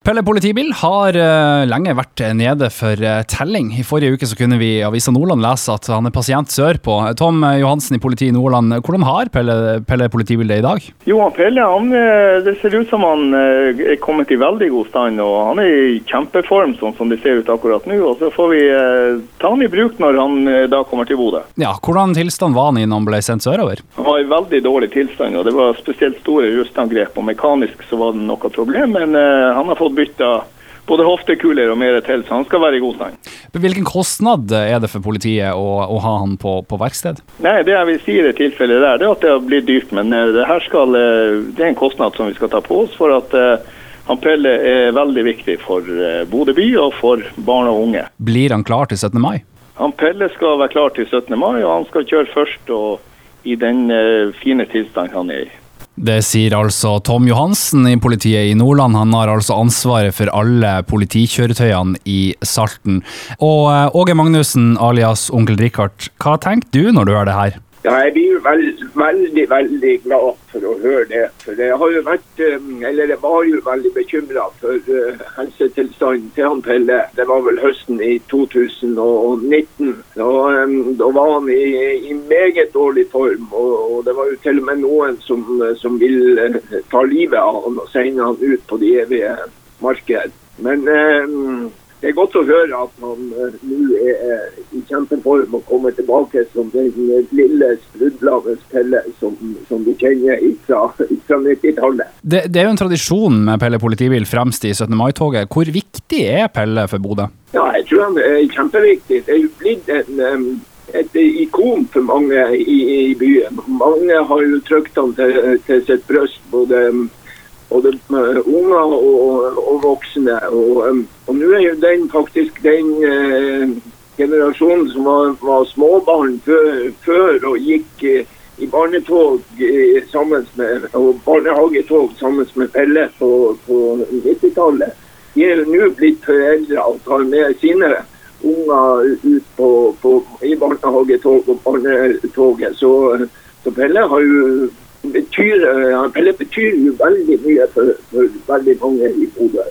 Pelle politibil har uh, lenge vært nede for uh, telling. I forrige uke så kunne vi i Avisa Nordland lese at han er pasient sørpå. Tom Johansen i politiet i Nordland, hvordan har Pelle, Pelle politibil det i dag? Jo, Pelle han, eh, det ser ut som han er kommet i veldig god stand. og Han er i kjempeform sånn som det ser ut akkurat nå. og Så får vi uh, ta han i bruk når han da kommer til Bodø. Ja, Hvordan tilstand var han i når han ble sendt sørover? Han var i veldig dårlig tilstand. og Det var spesielt store rustangrep. og Mekanisk så var det noe problem, men han har fått fått bytta både hoftekuler og mer til, så han skal være i god stand. Hvilken kostnad er det for politiet å, å ha han på, på, verksted? Nei, Det jeg vil si i det tilfellet der, det er at det har blitt dyrt. Men eh, det, her skal, eh, det er en kostnad som vi skal ta på oss. for at uh, han Pelle er veldig viktig for Bodø by og for barn og unge. Blir han klar til 17. mai? Han Pelle skal være klar til 17. mai, og han skal kjøre først og i den fine tilstanden han er i. Det sier altså Tom Johansen i politiet i Nordland. Han har altså ansvaret for alle politikjøretøyene i Salten. Og eh, Åge Magnussen alias Onkel Richard, hva tenker du når du hører det her? Ja, jeg blir veld, veldig, veldig glad for å høre det. For jeg har jo vært, um, eller jeg var jo veldig bekymra for uh, helsetilstanden til han Pelle. Det var vel høsten i 2019. Da, um, da var han i, i, meget dårlig form. Og, og, det var jo til og med noen som, som ville ta livet av han og sende han ut på de evige marked. Men um, det er godt å høre at han uh, nå er i kjempeform og kommer tilbake som den lille, sprudlende Pelle som, som du kjenner fra, fra 90-tallet. Det, det, er jo en tradisjon med Pelle politibil fremst i 17. mai-toget. Hvor viktig er Pelle for Bodø? Ja, jeg tror han er kjempeviktig. Det er jo blitt en um, et ikon for mange i, i, byen. Mange har jo trykt han til, til sitt bryst. både både unger og, og, voksne. Og, um, og nå er jo den faktisk den eh, generasjonen som var, var småbarn før, før, og gikk eh, i barnetog eh, sammen med, og barnehagetog sammen med Pelle på, på 90-tallet. De er jo nå blitt foreldre og tar med sine unger ut på, på, i barnehagetog og barnetoget. Så, så Pelle har jo betyr, Pelle betyr jo veldig mye for, for veldig mange i Bodø.